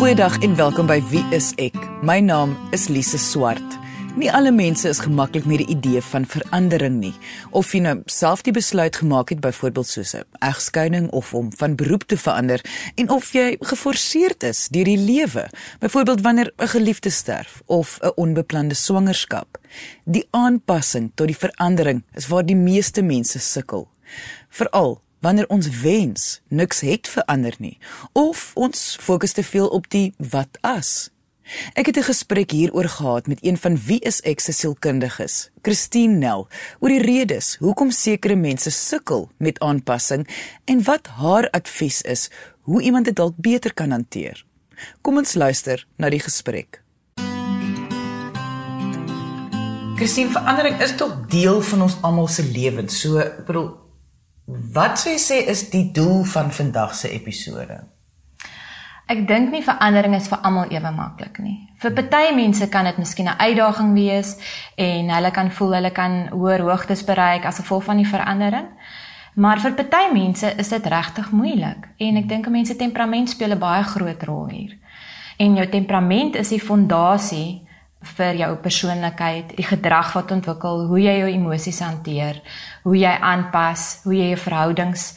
Goeiedag en welkom by Wie is ek? My naam is Lise Swart. Nie alle mense is gemaklik met die idee van verandering nie. Of jy nou self die besluit gemaak het byvoorbeeld soos 'n egskeiding of om van beroep te verander en of jy geforseerd is deur die lewe, byvoorbeeld wanneer 'n geliefde sterf of 'n onbeplande swangerskap. Die aanpassing tot die verandering is waar die meeste mense sukkel. Veral wanneer ons wens niks het verander nie of ons fokus te veel op die wat as. Ek het 'n gesprek hieroor gehad met een van wie is ek se sielkundiges, Christine Nel, oor die redes hoekom sekere mense sukkel met aanpassing en wat haar advies is hoe iemand dit dalk beter kan hanteer. Kom ons luister na die gesprek. Christine, verandering is tog deel van ons almal se lewens. So, ek bedoel, Wat sou jy sê is die doel van vandag se episode? Ek dink nie verandering is vir almal ewe maklik nie. Vir party mense kan dit miskien 'n uitdaging wees en hulle kan voel hulle kan hoër hoogtes bereik as gevolg van die verandering. Maar vir party mense is dit regtig moeilik en ek dink 'n mens se temperament speel 'n baie groot rol hier. En jou temperament is die fondasie vir jou persoonlikheid, die gedrag wat ontwikkel, hoe jy jou emosies hanteer, hoe jy aanpas, hoe jy jou verhoudings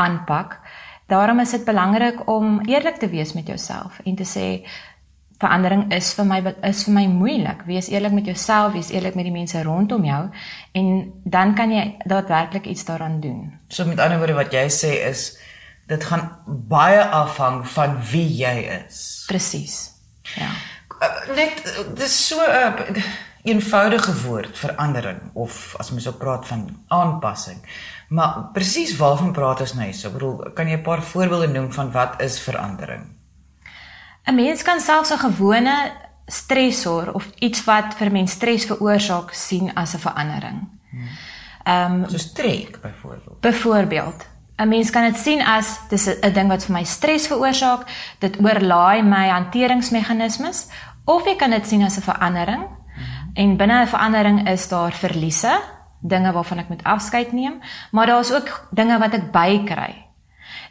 aanpak. Daarom is dit belangrik om eerlik te wees met jouself en te sê verandering is vir my is vir my moeilik. Wees eerlik met jouself, wees eerlik met die mense rondom jou en dan kan jy daadwerklik iets daaraan doen. So met ander woorde wat jy sê is dit gaan baie afhang van wie jy is. Presies. Ja. Uh, net dis so 'n uh, eenvoudige woord verandering of as mens ook praat van aanpassing. Maar presies waarvan praat ons nou hier? Ek bedoel, kan jy 'n paar voorbeelde noem van wat is verandering? 'n Mens kan selfs 'n gewone stresor of iets wat vir mens stres veroorsaak sien as 'n verandering. Ehm um, so strek byvoorbeeld. Byvoorbeeld 'n mens kan dit sien as dis 'n ding wat vir my stres veroorsaak, dit oorlaai my hanteringsmeganismes of jy kan dit sien as 'n verandering. En binne 'n verandering is daar verliese, dinge waarvan ek moet afskeid neem, maar daar's ook dinge wat ek bykry.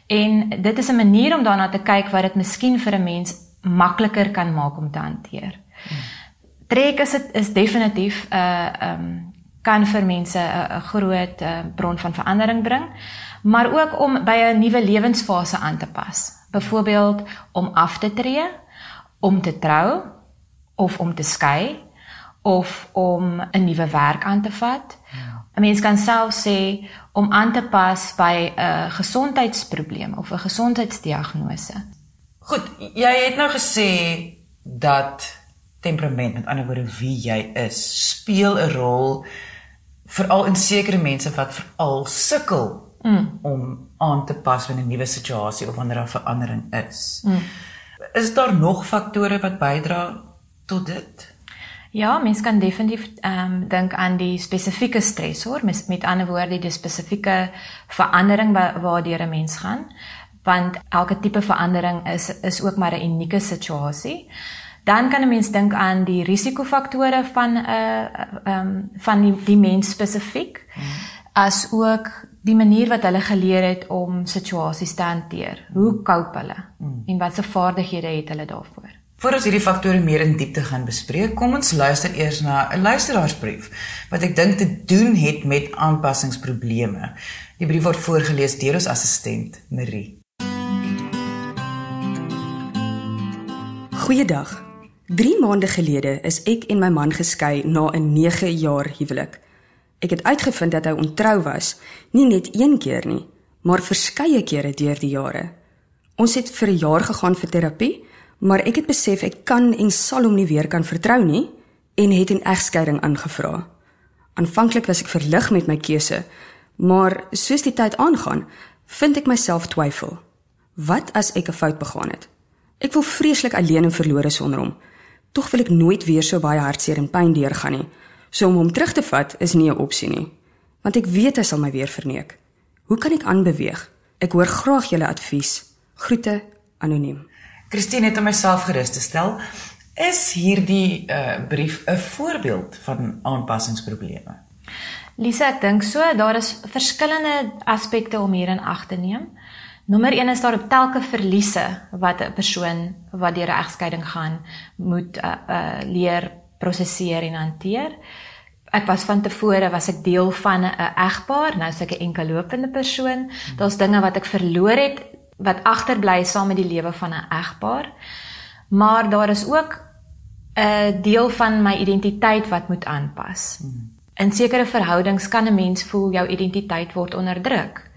En dit is 'n manier om daarna te kyk wat dit miskien vir 'n mens makliker kan maak om te hanteer. Trek is dit is definitief 'n uh, ehm um, kan vir mense 'n groot uh, bron van verandering bring, maar ook om by 'n nuwe lewensfase aan te pas. Byvoorbeeld om af te tree, om te trou of om te skei of om 'n nuwe werk aan te vat. 'n Mens kan self sê om aan te pas by 'n gesondheidsprobleem of 'n gesondheidsdiagnose. Goed, jy het nou gesê dat temperament, met ander woorde wie jy is, speel 'n rol veral in sekere mense wat veral sukkel mm. om aan te pas by 'n nuwe situasie of wanneer daar verandering is. Mm. Is daar nog faktore wat bydra tot dit? Ja, mens kan definitief ehm um, dink aan die spesifieke stresor, met, met ander woorde die spesifieke verandering wa waardeur 'n mens gaan, want elke tipe verandering is is ook maar 'n unieke situasie. Dan kan 'n mens dink aan die risikofaktore van 'n uh, ehm um, van die, die mens spesifiek, hmm. as ook die manier wat hulle geleer het om situasies te hanteer. Hoe cope hulle hmm. en watse vaardighede het hulle daarvoor? Voordat ons hierdie faktore meer in diepte gaan bespreek, kom ons luister eers na 'n luisteraarsbrief wat ek dink te doen het met aanpassingsprobleme. Die brief word voorgeles deur ons assistent Marie. Goeiedag. 3 maande gelede is ek en my man geskei na 'n 9 jaar huwelik. Ek het uitgevind dat hy ontrou was, nie net een keer nie, maar verskeie kere deur die jare. Ons het vir 'n jaar gegaan vir terapie maar ek het besef ek kan en sal hom nie weer kan vertrou nie en het 'n egskeiding aangevra. Aanvanklik was ek verlig met my keuse, maar soos die tyd aangaan, vind ek myself twyfel. Wat as ek 'n fout begaan het? Ek voel vreeslik alleen en verlore sonder hom. Tog wil ek nooit weer so baie hartseer en pyn deurgaan nie. So om hom terug te vat is nie 'n opsie nie, want ek weet hy sal my weer verneek. Hoe kan ek aanbeweeg? Ek hoor graag julle advies. Groete anoniem. Christine het homself gerus te stel. Is hierdie uh, brief 'n voorbeeld van aanpassingsprobleme? Lisa, ek dink so, daar is verskillende aspekte om hier in ag te neem. Nommer 1 is daar telke verliese wat 'n persoon wat deur 'n egskeiding gaan moet uh, uh, leer prosesseer en hanteer. Ek was van tevore was ek deel van 'n egpaar, nou is ek 'n enkellopende persoon. Daar's dinge wat ek verloor het wat agterbly saam met die lewe van 'n egpaar. Maar daar is ook 'n deel van my identiteit wat moet aanpas. In sekere verhoudings kan 'n mens voel jou identiteit word onderdruk.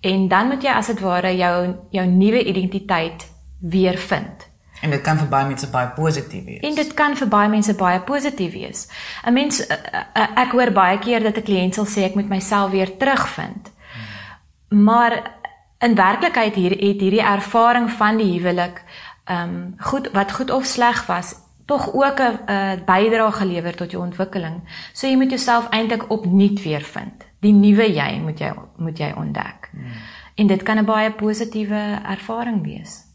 En dan moet jy as dit ware jou jou nuwe identiteit weer vind. En dit kan vir baie mense baie positief wees. En dit kan vir baie mense baie positief wees. 'n Mens ek hoor baie keer dat 'n kliënt sal sê ek moet myself weer terugvind. Maar in werklikheid hier het hierdie ervaring van die huwelik ehm um, goed wat goed of sleg was tog ook 'n uh, bydrae gelewer tot jou ontwikkeling. So jy moet jouself eintlik opnuut weer vind. Die nuwe jy moet jy moet jy ontdek. Hmm. En dit kan 'n baie positiewe ervaring wees.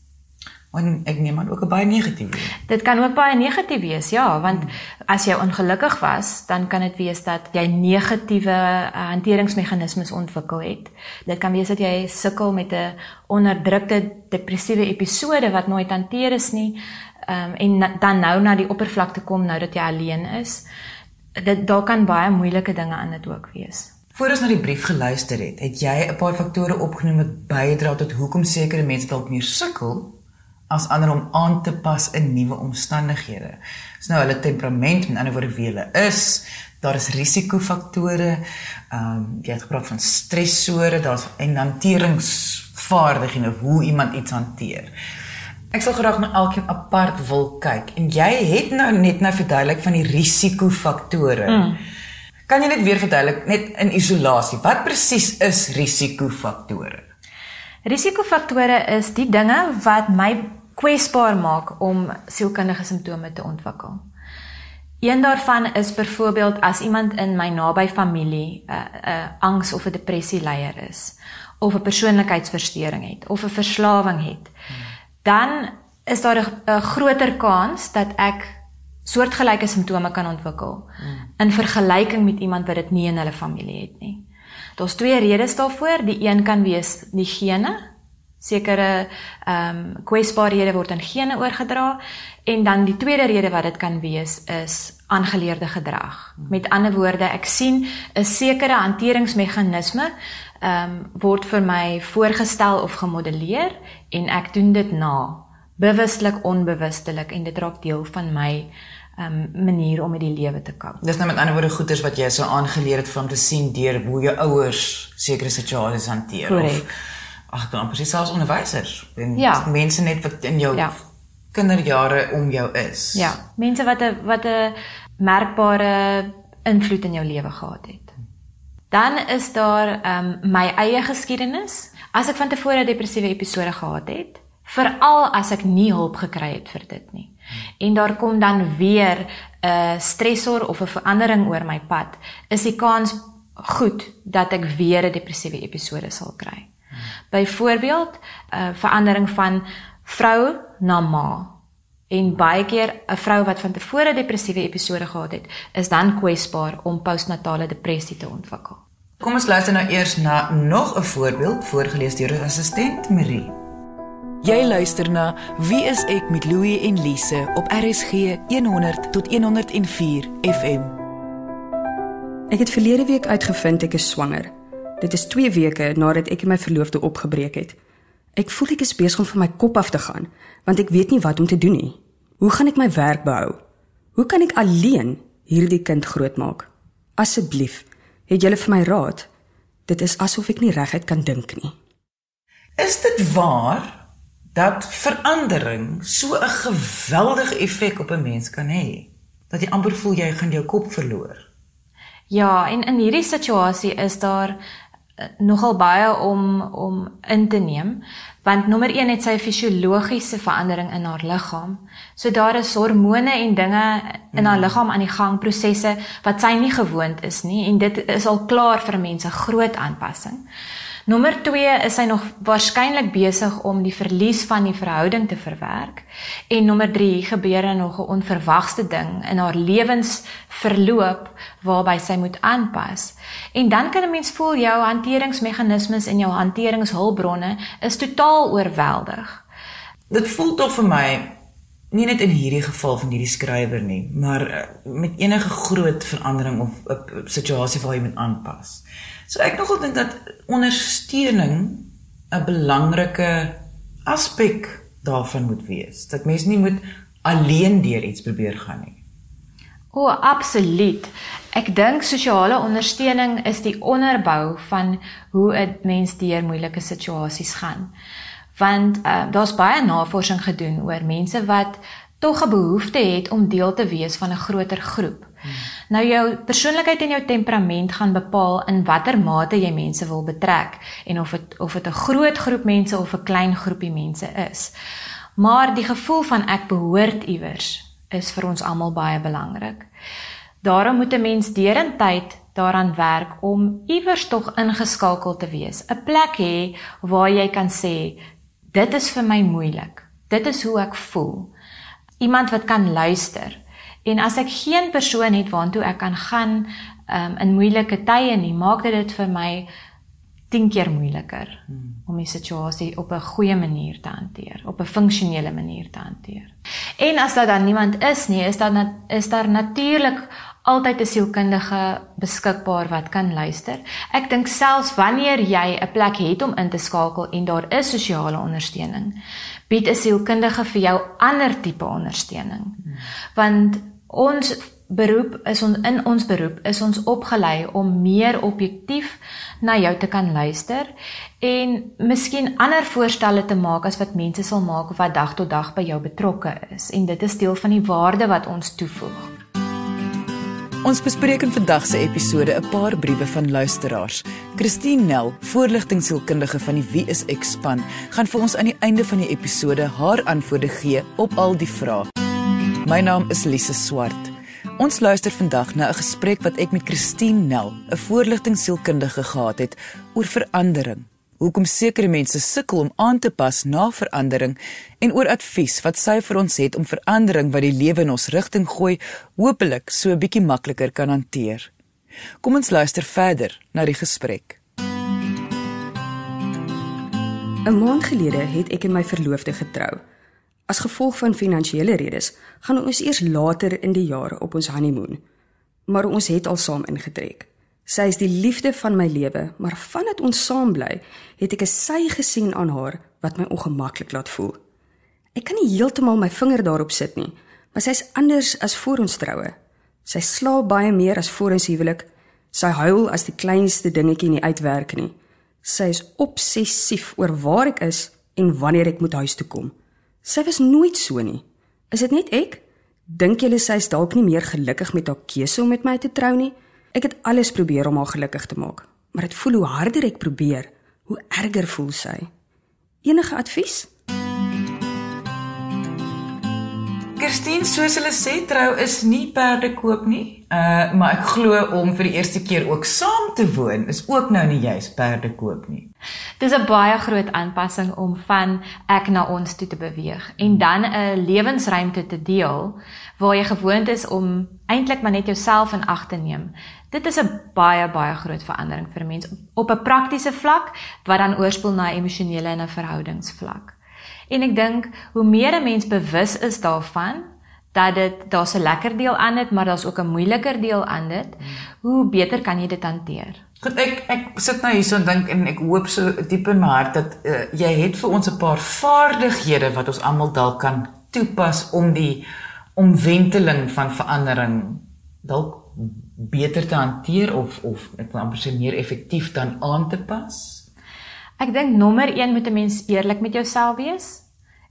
En ek neem aan ook baie negatief. Dit kan ook baie negatief wees, ja, want hmm. as jy ongelukkig was, dan kan dit wees dat jy negatiewe uh, hanteringsmeganismes ontwikkel het. Dit kan wees dat jy sukkel met 'n onderdrukte depressiewe episode wat nooit hanteer is nie um, en na, dan nou na die oppervlakte kom nou dat jy alleen is. Dit daar kan baie moeilike dinge aan dit ook wees. Voor ons na die brief geluister het, het jy 'n paar faktore opgenoem wat bydra tot hoekom sekere mense dalk meer sukkel as ander om aan te pas in nuwe omstandighede. Dis nou hulle temperament, met ander woorde wie hulle is. Daar is risikofaktore. Ehm um, jy het gepraat van stressore, daar's en hanteringsvaardighede hoe iemand iets hanteer. Ek sal graag na elkeen apart wil kyk en jy het nou net nou verduidelik van die risikofaktore. Mm. Kan jy net weer verduidelik net in isolasie, wat presies is risikofaktore? Risikofaktore is die dinge wat my kwesbaar maak om sielkundige simptome te ontwikkel. Een daarvan is byvoorbeeld as iemand in my naby familie 'n uh, 'n uh, angs of 'n depressie leier is of 'n persoonlikheidsversteuring het of 'n verslawing het. Dan is daar 'n groter kans dat ek soortgelyke simptome kan ontwikkel in vergelyking met iemand wat dit nie in hulle familie het nie. Daar's twee redes daarvoor. Die een kan wees die gene. Sekere ehm um, kwesbaarhede word aan gene oorgedra en dan die tweede rede wat dit kan wees is aangeleerde gedrag. Met ander woorde, ek sien 'n sekere hanteringsmeganisme ehm um, word vir my voorgestel of gemodelleer en ek doen dit na bewustelik onbewustelik en dit raak deel van my ehm um, manier om met die lewe te koop. Dis nou met ander woorde goeders wat jy so aangeleer het van te sien deur hoe jou ouers sekere situasies hanteer Correct. of ag dan presies selfs onderwysers en ja. mense net wat in jou ja. kinderjare om jou is. Ja, mense wat 'n wat 'n merkbare invloed in jou lewe gehad het. Dan is daar um, my eie geskiedenis. As ek van tevore depressiewe episode gehad het, veral as ek nie hulp gekry het vir dit nie. En daar kom dan weer 'n uh, stresor of 'n verandering oor my pad, is die kans goed dat ek weer 'n depressiewe episode sal kry. Byvoorbeeld, 'n uh, verandering van vrou na ma. En baie keer 'n vrou wat van tevore depressiewe episode gehad het, is dan kwesbaar om postnatale depressie te ontwikkel. Kom ons luister nou eers na nog 'n voorbeeld voorgeles deur ons assistent Marie. Jy luister na Wie is ek met Louie en Lise op RSG 100 tot 104 FM. Ek het verlede week uitgevind ek is swanger. Dit is 2 weke nadat ek en my verloofde opgebreek het. Ek voel ek is besig om van my kop af te gaan, want ek weet nie wat om te doen nie. Hoe gaan ek my werk behou? Hoe kan ek alleen hierdie kind grootmaak? Asseblief, het julle vir my raad? Dit is asof ek nie reguit kan dink nie. Is dit waar dat verandering so 'n geweldige effek op 'n mens kan hê dat jy amper voel jy gaan jou kop verloor? Ja, en in hierdie situasie is daar nogal baie om om in te neem want nommer 1 het sy fisiologiese verandering in haar liggaam. So daar is hormone en dinge in haar hmm. liggaam aan die gang, prosesse wat sy nie gewoond is nie en dit is al klaar vir mense groot aanpassing. Nommer 2 is sy nog waarskynlik besig om die verlies van die verhouding te verwerk. En nommer 3 gebeur er nog 'n onverwagte ding in haar lewensverloop waarby sy moet aanpas. En dan kan 'n mens voel jou hanteringsmeganismes en jou hanteringshulpbronne is totaal oorweldig. Dit voel tog vir my nie net in hierdie geval van hierdie skrywer nie, maar eh, met enige groot verandering of 'n situasie waar jy moet aanpas. So ek nogal dink dat ondersteuning 'n belangrike aspek daarvan moet wees. Dat mens nie moet alleen deur iets probeer gaan nie. O, absoluut. Ek dink sosiale ondersteuning is die onderbou van hoe 'n mens deur moeilike situasies gaan. Want uh, daar's baie navorsing gedoen oor mense wat tog 'n behoefte het om deel te wees van 'n groter groep. Nou jou persoonlikheid en jou temperament gaan bepaal in watter mate jy mense wil betrek en of dit of dit 'n groot groep mense of 'n klein groepie mense is. Maar die gevoel van ek behoort iewers is vir ons almal baie belangrik. Daarom moet 'n mens derentyd daaraan werk om iewers tog ingeskakel te wees. 'n Plek hê waar jy kan sê dit is vir my moeilik. Dit is hoe ek voel iemand wat kan luister. En as ek geen persoon het waartoe ek kan gaan um, in moeilike tye nie, maak dit dit vir my 10 keer moeiliker hmm. om die situasie op 'n goeie manier te hanteer, op 'n funksionele manier te hanteer. En as daar dan niemand is nie, is daar is daar natuurlik altyd 'n sielkundige beskikbaar wat kan luister. Ek dink selfs wanneer jy 'n plek het om in te skakel en daar is sosiale ondersteuning, bied 'n sielkundige vir jou ander tipe ondersteuning. Want ons beroep is ons in ons beroep is ons opgelei om meer objektief na jou te kan luister en miskien ander voorstelle te maak as wat mense sal maak wat dag tot dag by jou betrokke is en dit is deel van die waarde wat ons toevoeg. Ons bespreek in vandag se episode 'n paar briewe van luisteraars. Christine Nel, voorligtingsielkundige van die Wie is ek span, gaan vir ons aan die einde van die episode haar antwoorde gee op al die vrae. My naam is Lise Swart. Ons luister vandag na 'n gesprek wat ek met Christine Nel, 'n voorligtingsielkundige gehad het oor verandering hoekom sekere mense sukkel om aan te pas na verandering en oor advies wat sy vir ons het om verandering wat die lewe in ons rigting gooi, hopelik so 'n bietjie makliker kan hanteer. Kom ons luister verder na die gesprek. 'n Maand gelede het ek en my verloofde getrou. As gevolg van finansiële redes gaan ons eers later in die jaar op ons honeymoon. Maar ons het al saam ingetrek. Sy is die liefde van my lewe, maar vandat ons saam bly, het ek 'n sy gesien aan haar wat my ongemaklik laat voel. Ek kan nie heeltemal my vinger daarop sit nie, maar sy's anders as voor ons troue. Sy slaap baie meer as voor ons huwelik. Sy huil as die kleinste dingetjie nie uitwerk nie. Sy is obsessief oor waar ek is en wanneer ek moet huis toe kom. Sy was nooit so nie. Is dit net ek? Dink julle sy is dalk nie meer gelukkig met haar keuse om met my te trou nie? Ek het alles probeer om haar gelukkig te maak, maar dit voel hoe harder ek probeer, hoe erger voel sy. Enige advies? Kirstien, soos hulle sê, trou is nie perde koop nie. Uh, maar ek glo om vir die eerste keer ook saam te woon is ook nou nie juis perde koop nie. Dis 'n baie groot aanpassing om van ek na ons toe te beweeg en dan 'n lewensruimte te deel waar jy gewoond is om eintlik maar net jouself in ag te neem. Dit is 'n baie baie groot verandering vir 'n mens op 'n praktiese vlak wat dan oorspoel na 'n emosionele en 'n verhoudingsvlak. En ek dink hoe meer 'n mens bewus is daarvan dat dit daar's 'n lekker deel aan dit, maar daar's ook 'n moeiliker deel aan dit, hoe beter kan jy dit hanteer? Goed, ek ek sit nou hierso en dink en ek hoop so diep in my hart dat uh, jy het vir ons 'n paar vaardighede wat ons almal dalk kan toepas om die omwenteling van verandering dalk beter te hanteer of of ek wil amper sê meer effektief dan aan te pas? Ek dink nommer 1 moet 'n mens eerlik met jouself wees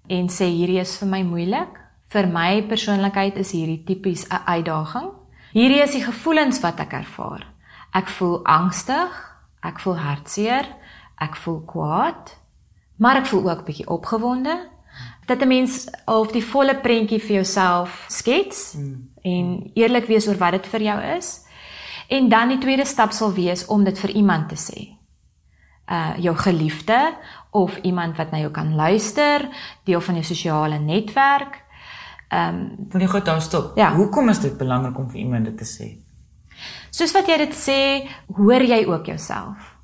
en sê hierdie is vir my moeilik. Vir my persoonlikheid is hierdie tipies 'n uitdaging. Hierdie is die gevoelens wat ek ervaar. Ek voel angstig, ek voel hartseer, ek voel kwaad, maar ek voel ook bietjie opgewonde. Dat 'n mens half die volle prentjie vir jouself skets. Hmm en eerlik wees oor wat dit vir jou is. En dan die tweede stap sal wees om dit vir iemand te sê. uh jou geliefde of iemand wat na jou kan luister, deel van jou sosiale netwerk. Ehm um, wil jy gou daar stop? Ja. Hoekom is dit belangrik om vir iemand dit te sê? Soos wat jy dit sê, hoor jy ook jouself.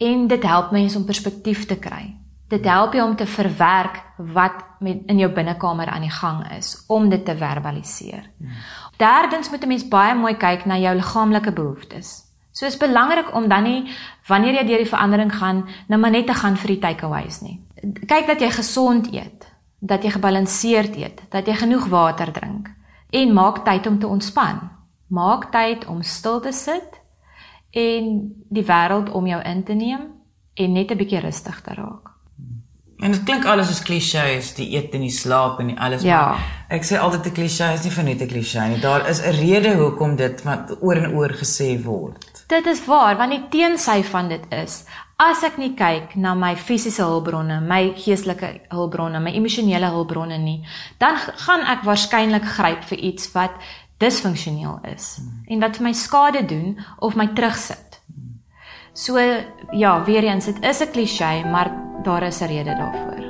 En dit help mense om perspektief te kry. Dit help jou om te verwerk wat met in jou binnekamer aan die gang is om dit te verbaliseer. Hmm. Derdens moet 'n mens baie mooi kyk na jou liggaamlike behoeftes. So is belangrik om dan nie wanneer jy deur die verandering gaan, nou maar net te gaan vir die takeaways nie. Kyk dat jy gesond eet, dat jy gebalanseerd eet, dat jy genoeg water drink en maak tyd om te ontspan. Maak tyd om stil te sit en die wêreld om jou in te neem en net 'n bietjie rustig te raak. En dit klink alles soos klisjées, die eet en die slaap en die alles Ja. maar ek sê altyd 'n klisjé is nie vir net 'n klisjé nie. Daar is 'n rede hoekom dit wat oor en oor gesê word. Dit is waar, want die teensy van dit is as ek nie kyk na my fisiese hulpbronne, my geestelike hulpbronne, my emosionele hulpbronne nie, dan gaan ek waarskynlik gryp vir iets wat disfunksioneel is en wat vir my skade doen of my terugsit. So ja, weer eens, dit is 'n klisjé, maar daar is 'n rede daarvoor.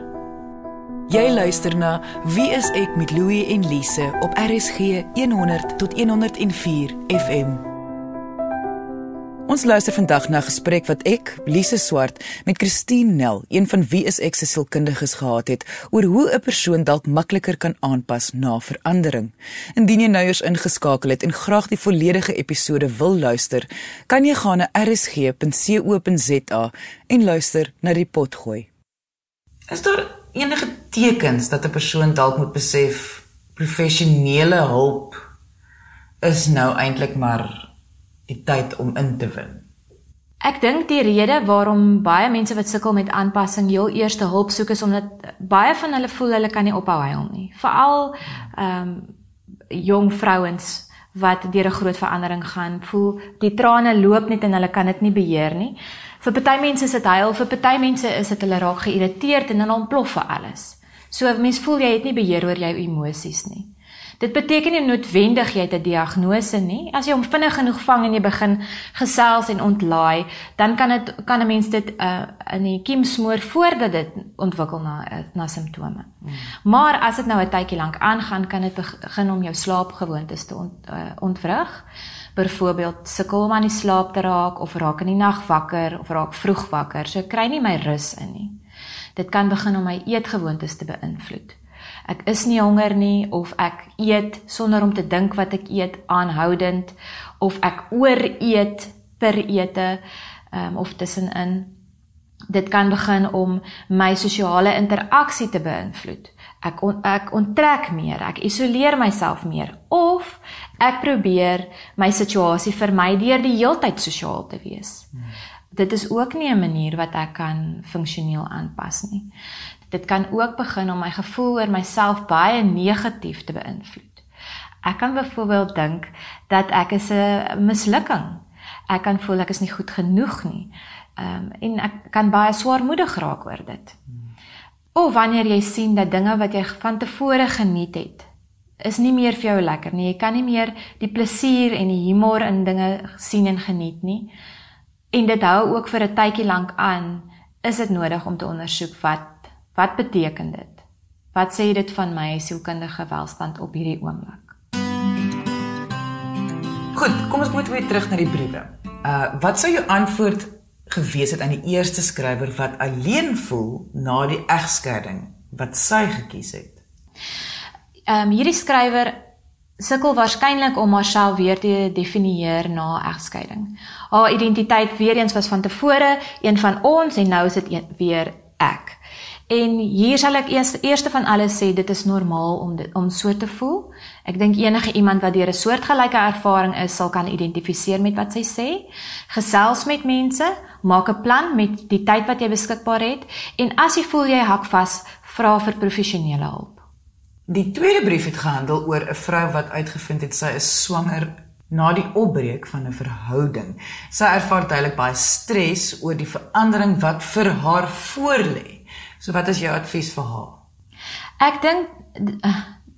Jy luister na Wie is ek met Louie en Lise op RSG 100 tot 104 FM. Ons luister vandag na 'n gesprek wat ek, Lise Swart, met Christine Nel, een van Wie is ek se sielkundiges gehad het oor hoe 'n persoon dalk makliker kan aanpas na verandering. Indien jy nou eers ingeskakel het en graag die volledige episode wil luister, kan jy gaan na rsg.co.za en luister na die pot gooi. Is daar enige tekens dat 'n persoon dalk moet besef professionele hulp is nou eintlik maar die tyd om in te win? Ek dink die rede waarom baie mense wat sukkel met aanpassing heel eerste hulp soek is omdat baie van hulle voel hulle kan nie ophou huil nie. Veral ehm um, jong vrouens wat deur 'n groot verandering gaan, voel die trane loop net en hulle kan dit nie beheer nie. Vir party mense is dit huil, vir party mense is dit hulle raak geïrriteerd en dan ontplof vir alles. So mense voel jy het nie beheer oor jou emosies nie. Dit beteken nie noodwendig jy het 'n diagnose nie. As jy hom vinnig genoeg vang en jy begin gesels en ontlaai, dan kan dit kan 'n mens dit uh, in die kiem smoor voordat dit ontwikkel na uh, na simptome. Hmm. Maar as dit nou 'n tydjie lank aangaan, kan dit begin om jou slaapgewoontes te ont, uh, ontwrig. Byvoorbeeld sukkel om aan die slaap te raak of raak in die nag wakker of raak vroeg wakker. So kry nie my rus in nie. Dit kan begin om my eetgewoontes te beïnvloed ek is nie honger nie of ek eet sonder om te dink wat ek eet aanhoudend of ek ooreet per ete um, of tussenin. Dit kan begin om my sosiale interaksie te beïnvloed. Ek on, ek onttrek meer ek isoleer myself meer of ek probeer my situasie vermy deur die heeltyd sosiaal te wees. Hmm. dit is ook nie 'n manier wat ek kan funksioneel aanpas nie Dit kan ook begin om my gevoel oor myself baie negatief te beïnvloed. Ek kan byvoorbeeld dink dat ek is 'n mislukking. Ek kan voel ek is nie goed genoeg nie. Ehm um, en ek kan baie swaarmoedig raak oor dit. Of wanneer jy sien dat dinge wat jy van tevore geniet het, is nie meer vir jou lekker nie. Jy kan nie meer die plesier en die humor in dinge sien en geniet nie. En dit hou ook vir 'n tydjie lank aan, is dit nodig om te ondersoek wat Wat beteken dit? Wat sê dit van my sielkundige welstand op hierdie oomblik? Goed, kom ons moet weer terug na die briewe. Uh wat sou jou antwoord gewees het aan die eerste skrywer wat alleen voel na die egskeiding wat sy gekies het? Ehm um, hierdie skrywer sukkel waarskynlik om haarself weer te definieer na egskeiding. Haar identiteit weer eens was van tevore een van ons en nou is dit weer ek. En hier sal ek eers eerste van alles sê dit is normaal om dit, om so te voel. Ek dink enige iemand wat deur 'n soortgelyke ervaring is, sal kan identifiseer met wat sy sê. Gesels met mense, maak 'n plan met die tyd wat jy beskikbaar het en as jy voel jy hak vas, vra vir professionele hulp. Die tweede brief het gehandel oor 'n vrou wat uitgevind het sy is swanger na die opbreek van 'n verhouding. Sy ervaar duidelik baie stres oor die verandering wat vir haar voorlê. So wat is jou advies vir haar? Ek dink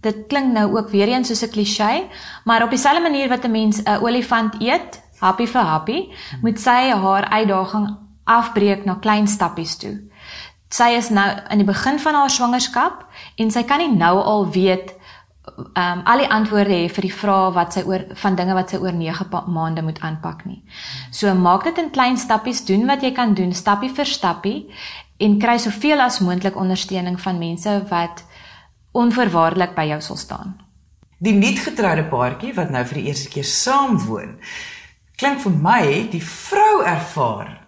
dit klink nou ook weer eens soos 'n klisjé, maar op dieselfde manier wat 'n mens 'n olifant eet, happy vir happy, moet sy haar uitdaging afbreek na klein stappies toe. Sy is nou in die begin van haar swangerskap en sy kan nie nou al weet ehm um, al die antwoorde hê vir die vrae wat sy oor van dinge wat sy oor 9 maande moet aanpak nie. So maak dit in klein stappies, doen wat jy kan doen, stappie vir stappie en kry soveel as moontlik ondersteuning van mense wat onverwaarlik by jou sal staan. Die nuutgetroude paartjie wat nou vir die eerste keer saam woon, klink vir my die vrou ervaar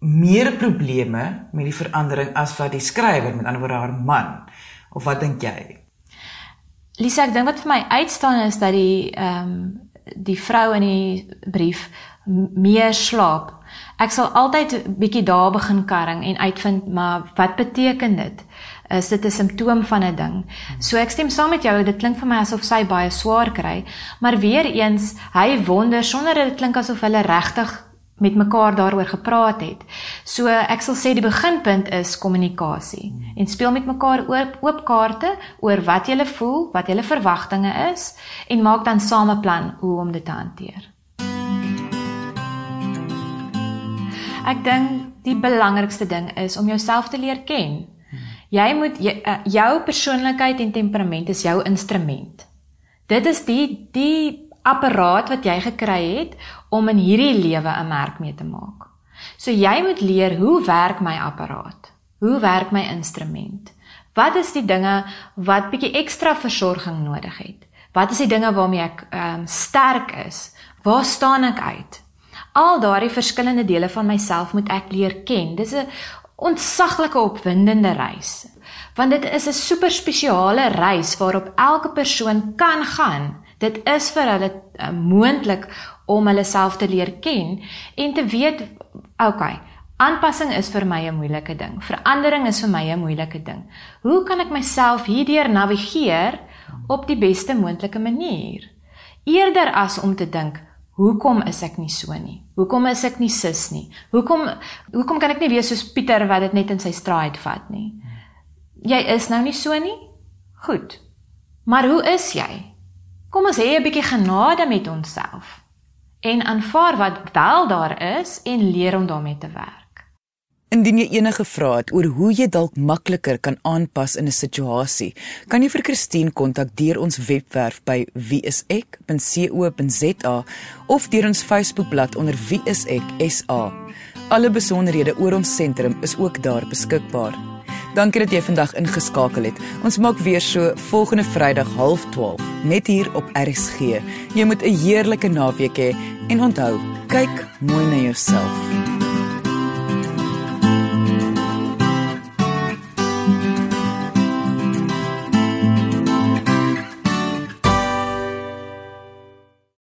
meer probleme met die verandering as wat die skrywer met ander woorde haar man. Of wat dink jy? Lisa, ek dink wat vir my uitstaan is dat die ehm um, die vrou in die brief meer slaap. Ek sal altyd bietjie daar begin karring en uitvind maar wat beteken dit? Is dit 'n simptoom van 'n ding? So ek stem saam met jou, dit klink vir my asof sy baie swaar kry, maar weer eens, hy wonder sonder dit klink asof hulle regtig met mekaar daaroor gepraat het. So ek sal sê die beginpunt is kommunikasie en speel met mekaar oop oop kaarte oor wat jy voel, wat jy verwagtinge is en maak dan saam 'n plan hoe om dit te hanteer. Ek dink die belangrikste ding is om jouself te leer ken. Jy moet uh, jou persoonlikheid en temperament is jou instrument. Dit is die die apparaat wat jy gekry het om in hierdie lewe 'n merk mee te maak. So jy moet leer hoe werk my apparaat? Hoe werk my instrument? Wat is die dinge wat bietjie ekstra versorging nodig het? Wat is die dinge waarmee ek um, sterk is? Waar staan ek uit? Al daardie verskillende dele van myself moet ek leer ken. Dis 'n ontsaglike opwindende reis. Want dit is 'n super spesiale reis waarop elke persoon kan gaan Dit is vir hulle uh, moontlik om hulle self te leer ken en te weet, okay, aanpassing is vir my 'n moeilike ding. Verandering is vir my 'n moeilike ding. Hoe kan ek myself hierdeur navigeer op die beste moontlike manier? Eerder as om te dink, hoekom is ek nie so nie? Hoekom is ek nie sis nie? Hoekom hoekom kan ek nie wees soos Pieter wat dit net in sy straat vat nie? Jy is nou nie so nie. Goed. Maar hoe is jy? Kom ons hê 'n bietjie genade met onsself en aanvaar wat wel daar is en leer om daarmee te werk. Indien jy enige vrae het oor hoe jy dalk makliker kan aanpas in 'n situasie, kan jy vir Christine kontak deur ons webwerf by wieisek.co.za of deur ons Facebookblad onder wieiseksa. Alle besonderhede oor ons sentrum is ook daar beskikbaar. Dankie dat jy vandag ingeskakel het. Ons maak weer so volgende Vrydag 12:30 net hier op RSG. Jy moet 'n heerlike naweek hê en onthou, kyk mooi na jouself.